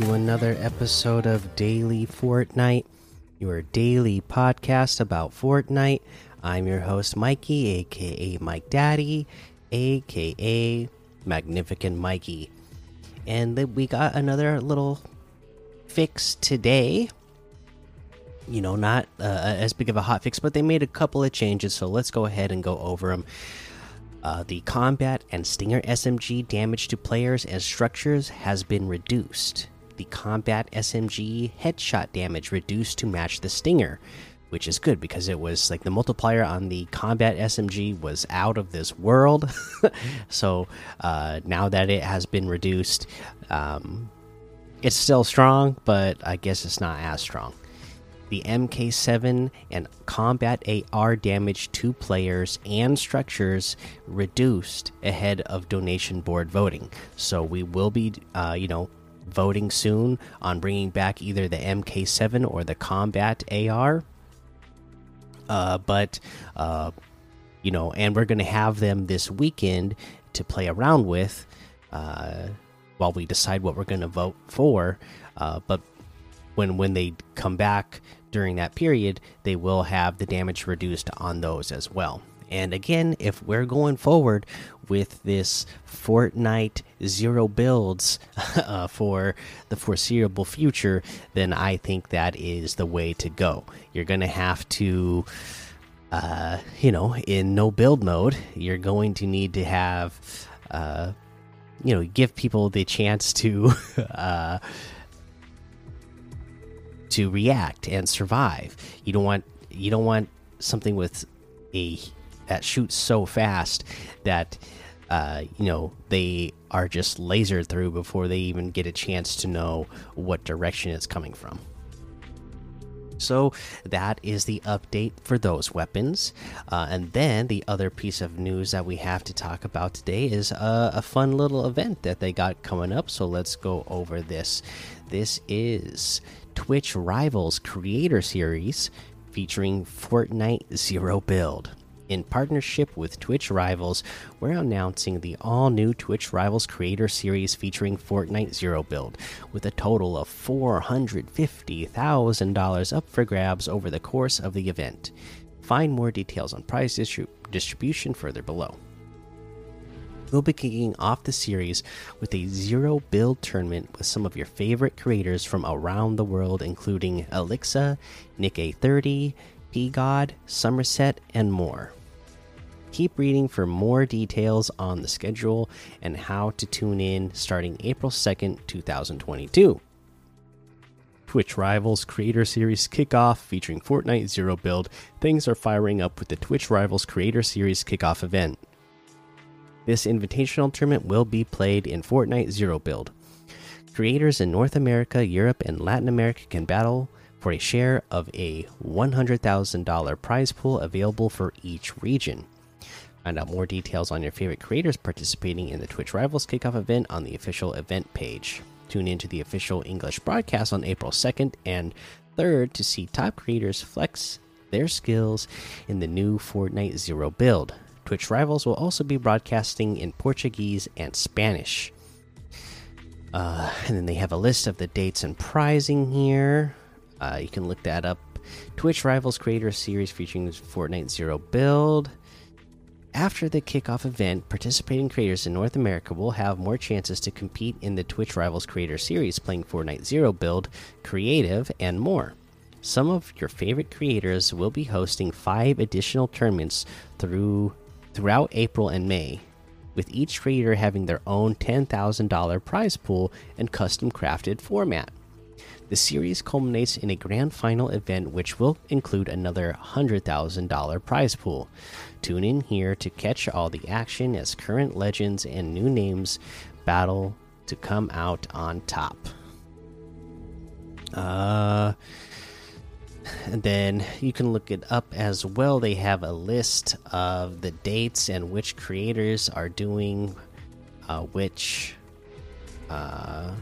To another episode of Daily Fortnite, your daily podcast about Fortnite. I'm your host, Mikey, aka Mike Daddy, aka Magnificent Mikey. And we got another little fix today. You know, not uh, as big of a hot fix, but they made a couple of changes, so let's go ahead and go over them. Uh, the combat and Stinger SMG damage to players and structures has been reduced. The combat SMG headshot damage reduced to match the Stinger, which is good because it was like the multiplier on the combat SMG was out of this world. so uh, now that it has been reduced, um, it's still strong, but I guess it's not as strong the MK7 and combat AR damage to players and structures reduced ahead of donation board voting. So we will be, uh, you know, voting soon on bringing back either the MK7 or the combat AR. Uh, but, uh, you know, and we're going to have them this weekend to play around with uh, while we decide what we're going to vote for. Uh, but when when they come back during that period, they will have the damage reduced on those as well. And again, if we're going forward with this Fortnite zero builds uh, for the foreseeable future, then I think that is the way to go. You're going to have to, uh, you know, in no build mode, you're going to need to have, uh, you know, give people the chance to. Uh, to react and survive. You don't want you don't want something with a that shoots so fast that uh, you know they are just lasered through before they even get a chance to know what direction it's coming from. So that is the update for those weapons. Uh, and then the other piece of news that we have to talk about today is a, a fun little event that they got coming up. So let's go over this. This is Twitch Rivals Creator Series featuring Fortnite Zero Build. In partnership with Twitch Rivals, we're announcing the all new Twitch Rivals Creator Series featuring Fortnite Zero Build, with a total of $450,000 up for grabs over the course of the event. Find more details on prize distri distribution further below. We'll be kicking off the series with a zero build tournament with some of your favorite creators from around the world, including Elixa, Nick A30, P God, Sommerset, and more. Keep reading for more details on the schedule and how to tune in starting April 2nd, 2022. Twitch Rivals Creator Series kickoff featuring Fortnite Zero Build. Things are firing up with the Twitch Rivals Creator Series kickoff event. This invitational tournament will be played in Fortnite Zero Build. Creators in North America, Europe, and Latin America can battle for a share of a $100,000 prize pool available for each region. Find out more details on your favorite creators participating in the Twitch Rivals Kickoff event on the official event page. Tune into the official English broadcast on April 2nd and 3rd to see top creators flex their skills in the new Fortnite Zero build. Twitch Rivals will also be broadcasting in Portuguese and Spanish. Uh, and then they have a list of the dates and prizing here. Uh, you can look that up. Twitch Rivals Creator Series featuring Fortnite Zero Build. After the kickoff event, participating creators in North America will have more chances to compete in the Twitch Rivals Creator Series, playing Fortnite Zero Build, Creative, and more. Some of your favorite creators will be hosting five additional tournaments through throughout April and May, with each creator having their own $10,000 prize pool and custom crafted format. The series culminates in a grand final event which will include another $100,000 prize pool. Tune in here to catch all the action as current legends and new names battle to come out on top. Uh and then you can look it up as well. They have a list of the dates and which creators are doing uh, which. Uh,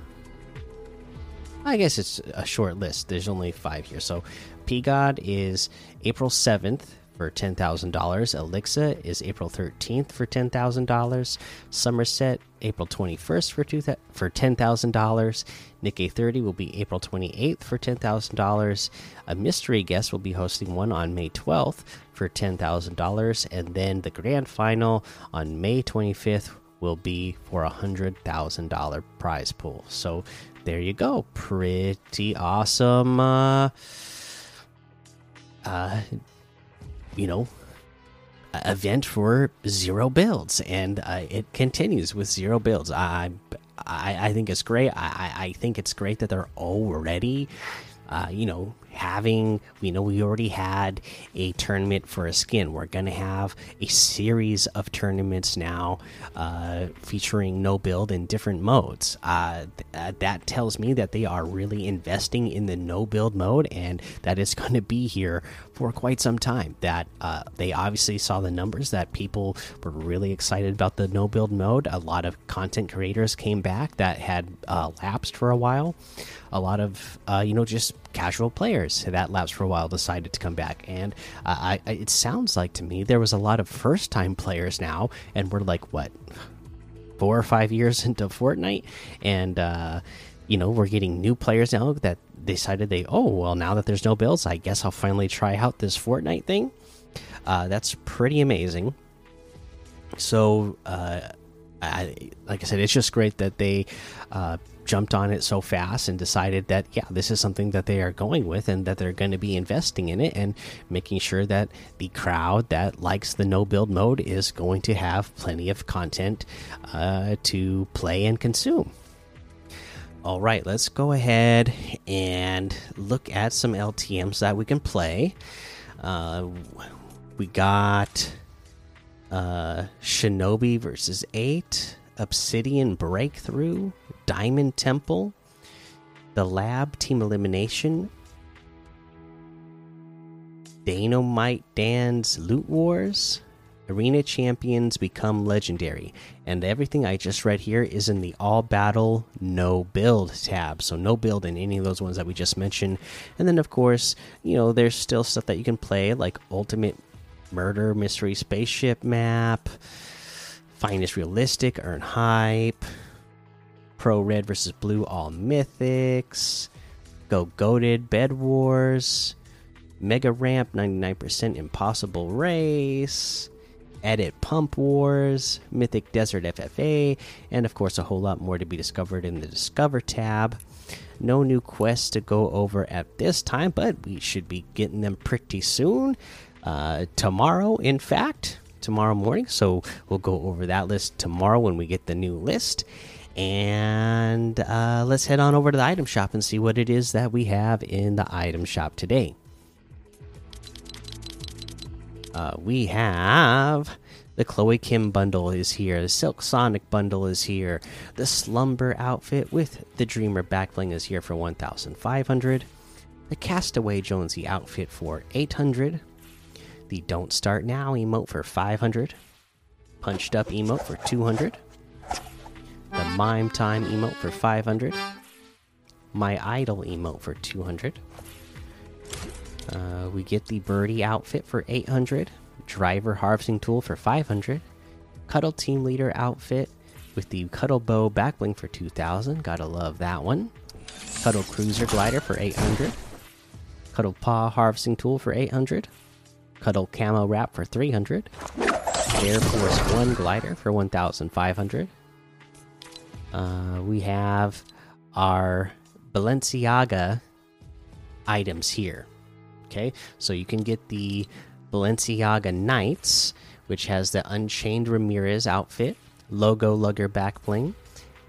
I guess it's a short list. There's only five here. So, P God is April 7th for $10,000. Elixa is April 13th for $10,000. Sommerset, April 21st for, two for $10,000. Nikkei 30 will be April 28th for $10,000. A mystery guest will be hosting one on May 12th for $10,000. And then the grand final on May 25th will be for a $100,000 prize pool. So there you go. Pretty awesome. Uh, uh, you know, event for zero builds, and uh, it continues with zero builds. I, I, I think it's great. I, I think it's great that they're already, uh, you know, having we know we already had a tournament for a skin. We're gonna have a series of tournaments now uh, featuring no build in different modes. Uh, th that tells me that they are really investing in the no build mode and that it's to be here for quite some time. That uh, they obviously saw the numbers that people were really excited about the no build mode. A lot of content creators came back that had uh, lapsed for a while. A lot of uh, you know just casual players that lapsed for a while decided to come back. And uh, I, it sounds like to me there was a lot of first time players now and we're like what four or five years into fortnite? And uh, you know we're getting new players now that decided they oh well now that there's no builds i guess i'll finally try out this fortnite thing. Uh, that's pretty amazing. So uh, I, like i said it's just great that they uh, jumped on it so fast and decided that yeah this is something that they are going with and that they're going to be investing in it and making sure that the crowd that likes the no build mode is going to have plenty of content uh, to play and consume. All right let's go ahead and look at some ltms that we can play. Uh, we got uh, shinobi versus 8 obsidian breakthrough Diamond Temple, the Lab Team Elimination, Dynamite Dan's Loot Wars, Arena Champions Become Legendary. And everything I just read here is in the All Battle No Build tab. So, no build in any of those ones that we just mentioned. And then, of course, you know, there's still stuff that you can play like Ultimate Murder Mystery Spaceship Map, Finest Realistic, Earn Hype. Pro Red versus Blue All Mythics, Go Goaded Bed Wars, Mega Ramp 99% Impossible Race, Edit Pump Wars, Mythic Desert FFA, and of course a whole lot more to be discovered in the Discover tab. No new quests to go over at this time, but we should be getting them pretty soon. Uh, tomorrow, in fact, tomorrow morning. So we'll go over that list tomorrow when we get the new list. And uh, let's head on over to the item shop and see what it is that we have in the item shop today. Uh, we have the Chloe Kim bundle is here. The Silk Sonic bundle is here. The Slumber outfit with the Dreamer backbling is here for 1,500. The Castaway Jonesy outfit for 800. The Don't Start Now emote for 500. Punched Up emote for 200 the Mime Time emote for 500, My Idol emote for 200. Uh, we get the Birdie outfit for 800, Driver Harvesting Tool for 500, Cuddle Team Leader outfit with the Cuddle Bow backbling for 2000. Gotta love that one. Cuddle Cruiser Glider for 800, Cuddle Paw Harvesting Tool for 800, Cuddle Camo Wrap for 300, Air Force One Glider for 1500. Uh, we have our Balenciaga items here. Okay, so you can get the Balenciaga Knights, which has the Unchained Ramirez outfit, Logo Lugger back bling,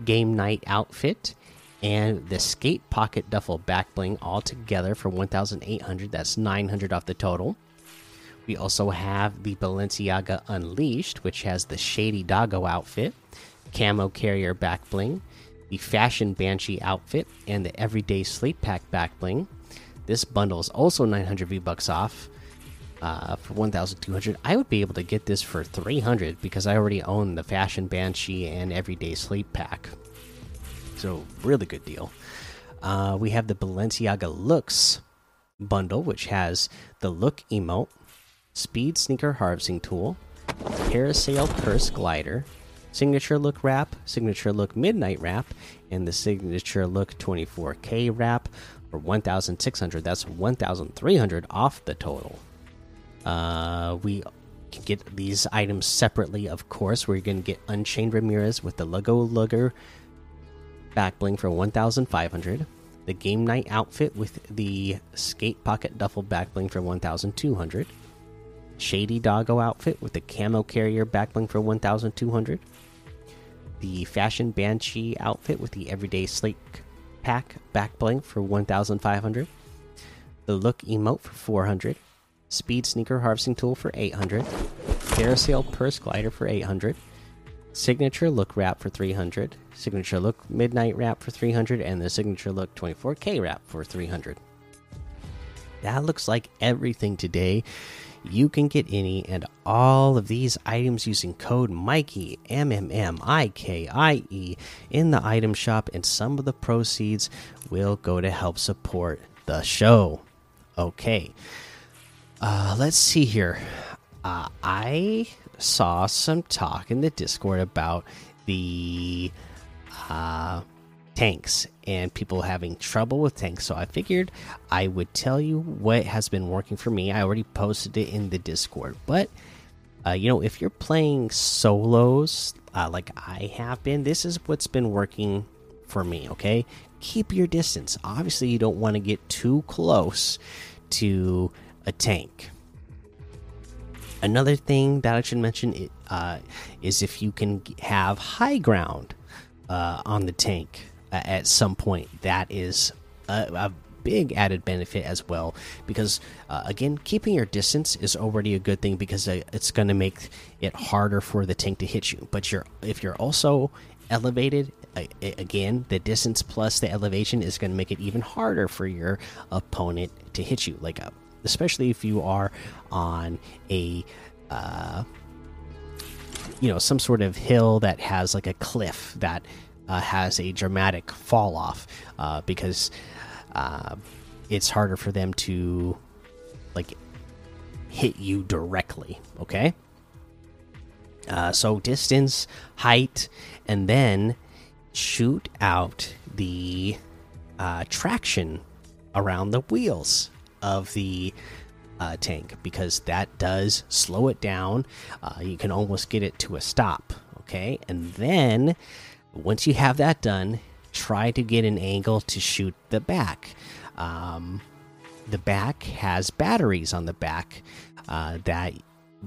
Game Night outfit, and the Skate Pocket Duffel back bling all together for 1,800. That's 900 off the total. We also have the Balenciaga Unleashed, which has the Shady Doggo outfit, camo carrier back bling, the fashion banshee outfit, and the everyday sleep pack back bling. This bundle is also 900 V bucks off uh, for 1,200. I would be able to get this for 300 because I already own the fashion banshee and everyday sleep pack. So really good deal. Uh, we have the Balenciaga looks bundle, which has the look emote, Speed Sneaker Harvesting Tool, Parasail Purse Glider, Signature Look Wrap, Signature Look Midnight Wrap, and the Signature Look 24K Wrap for 1,600. That's 1,300 off the total. Uh, we can get these items separately, of course. We're going to get Unchained Ramirez with the Lego Lugger back bling for 1,500. The Game Night outfit with the Skate Pocket Duffel back bling for 1,200. Shady Doggo outfit with the Camo Carrier back bling for 1,200. The Fashion Banshee outfit with the Everyday Slate Pack back bling for 1,500. The Look emote for 400. Speed Sneaker Harvesting Tool for 800. Parasail Purse Glider for 800. Signature Look Wrap for 300. Signature Look Midnight Wrap for 300. And the Signature Look 24K Wrap for 300. That looks like everything today. You can get any and all of these items using code Mikey M M M I K I E in the item shop, and some of the proceeds will go to help support the show. Okay, uh, let's see here. Uh, I saw some talk in the Discord about the uh, tanks and people having trouble with tanks. So I figured I would tell you what has been working for me. I already posted it in the Discord, but uh, you know, if you're playing solos uh, like I have been, this is what's been working for me. Okay, keep your distance. Obviously, you don't want to get too close to a tank. Another thing that I should mention uh, is if you can have high ground uh, on the tank at some point, that is a, a, big added benefit as well. Because uh, again, keeping your distance is already a good thing because uh, it's going to make it harder for the tank to hit you. But you're if you're also elevated again the distance plus the elevation is going to make it even harder for your opponent to hit you like uh, especially if you are on a uh, you know some sort of hill that has like a cliff that has a dramatic fall off uh, because uh, it's harder for them to like hit you directly. Okay. Uh, so distance, height, and then shoot out the uh, traction around the wheels of the uh, tank because that does slow it down. Uh, you can almost get it to a stop. Okay, and then once you have that done, try to get an angle to shoot the back. Um, the back has batteries on the back uh, that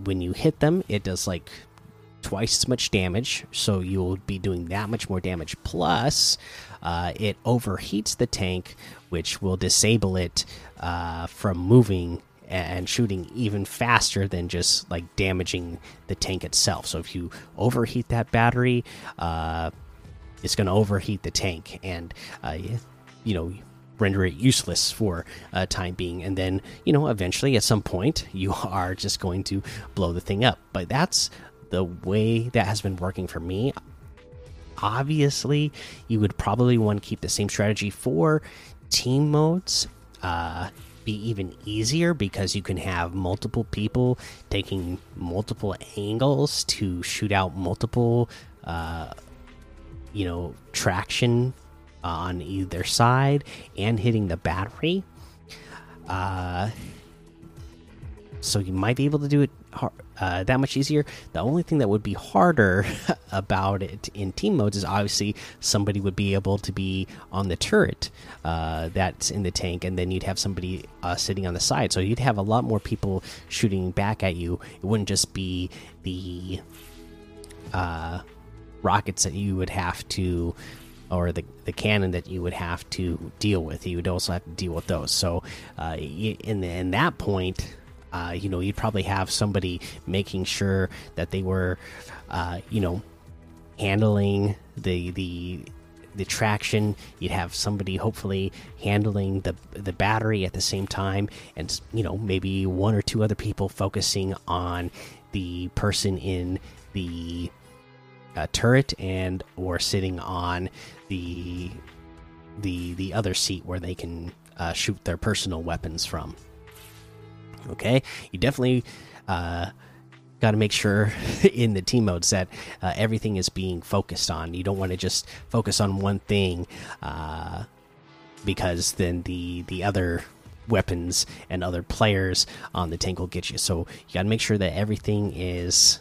when you hit them, it does like twice as much damage. So you'll be doing that much more damage. Plus, uh, it overheats the tank, which will disable it uh, from moving and shooting even faster than just like damaging the tank itself. So if you overheat that battery, uh, it's going to overheat the tank and uh, you know render it useless for a time being. And then you know eventually at some point you are just going to blow the thing up. But that's the way that has been working for me. Obviously you would probably want to keep the same strategy for team modes uh, be even easier because you can have multiple people taking multiple angles to shoot out multiple uh, you know traction on either side and hitting the battery. Uh, so you might be able to do it uh, that much easier. The only thing that would be harder about it in team modes is obviously somebody would be able to be on the turret uh, that's in the tank, and then you'd have somebody uh, sitting on the side. So you'd have a lot more people shooting back at you. It wouldn't just be the uh, rockets that you would have to or the the cannon that you would have to deal with. You would also have to deal with those. So, uh, in in that point, uh, you know, you'd probably have somebody making sure that they were, uh, you know, handling the the the traction. You'd have somebody hopefully handling the the battery at the same time, and you know, maybe one or two other people focusing on the person in the uh, turret and or sitting on the the the other seat where they can uh, shoot their personal weapons from. Okay, you definitely uh, got to make sure in the team modes that uh, everything is being focused on. You don't want to just focus on one thing uh, because then the the other weapons and other players on the tank will get you. So you got to make sure that everything is